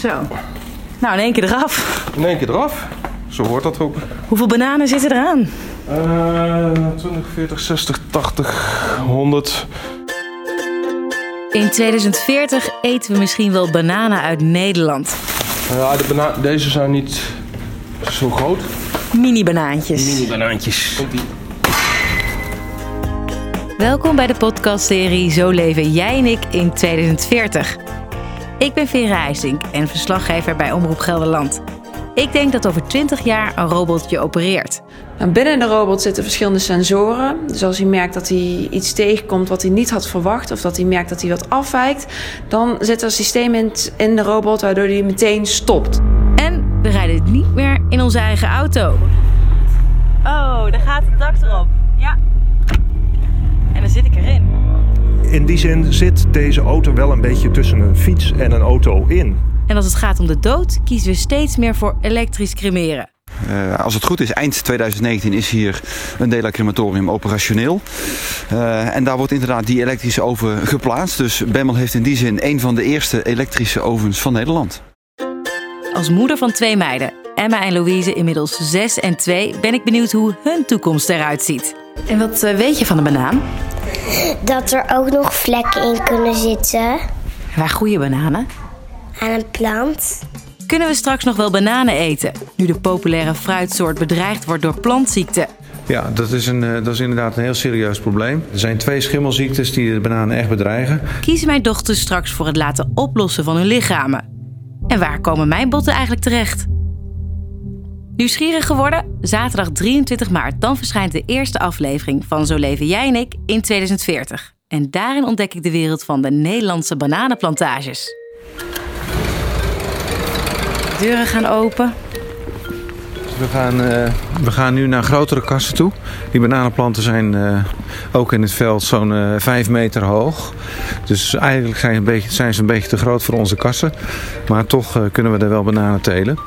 Zo. Nou, in één keer eraf. In één keer eraf. Zo hoort dat ook. Hoeveel bananen zitten eraan? Uh, 20, 40, 60, 80, 100. In 2040 eten we misschien wel bananen uit Nederland. Ja, de bana deze zijn niet zo groot. Mini-banaantjes. Mini-banaantjes. Welkom bij de podcastserie Zo leven jij en ik in 2040. Ik ben Vera IJsink en verslaggever bij Omroep Gelderland. Ik denk dat over 20 jaar een robot je opereert. Nou, binnen de robot zitten verschillende sensoren. Dus als hij merkt dat hij iets tegenkomt wat hij niet had verwacht, of dat hij merkt dat hij wat afwijkt, dan zit er een systeem in, de robot waardoor hij meteen stopt. En we rijden niet meer in onze eigen auto. Oh, daar gaat het dak erop. Ja. En dan zit ik erin. In die zin zit deze auto wel een beetje tussen een fiets en een auto in. En als het gaat om de dood, kiezen we steeds meer voor elektrisch cremeren. Uh, als het goed is, eind 2019 is hier een Dela-crematorium operationeel. Uh, en daar wordt inderdaad die elektrische oven geplaatst. Dus Bemmel heeft in die zin een van de eerste elektrische ovens van Nederland. Als moeder van twee meiden, Emma en Louise, inmiddels 6 en 2, ben ik benieuwd hoe hun toekomst eruit ziet. En wat uh, weet je van de banaan? Dat er ook nog vlekken in kunnen zitten. Waar groeien bananen? Aan een plant. Kunnen we straks nog wel bananen eten, nu de populaire fruitsoort bedreigd wordt door plantziekten? Ja, dat is, een, dat is inderdaad een heel serieus probleem. Er zijn twee schimmelziektes die de bananen echt bedreigen. Kiezen mijn dochters straks voor het laten oplossen van hun lichamen? En waar komen mijn botten eigenlijk terecht? Nieuwsgierig geworden? Zaterdag 23 maart, dan verschijnt de eerste aflevering van Zo leven jij en ik in 2040. En daarin ontdek ik de wereld van de Nederlandse bananenplantages. Deuren gaan open. We gaan, uh, we gaan nu naar grotere kassen toe. Die bananenplanten zijn uh, ook in het veld zo'n uh, eh, 5 meter hoog. Dus eigenlijk zijn, beetje, zijn, ze een beetje te groot voor onze kassen. Maar toch kunnen we er wel bananen telen.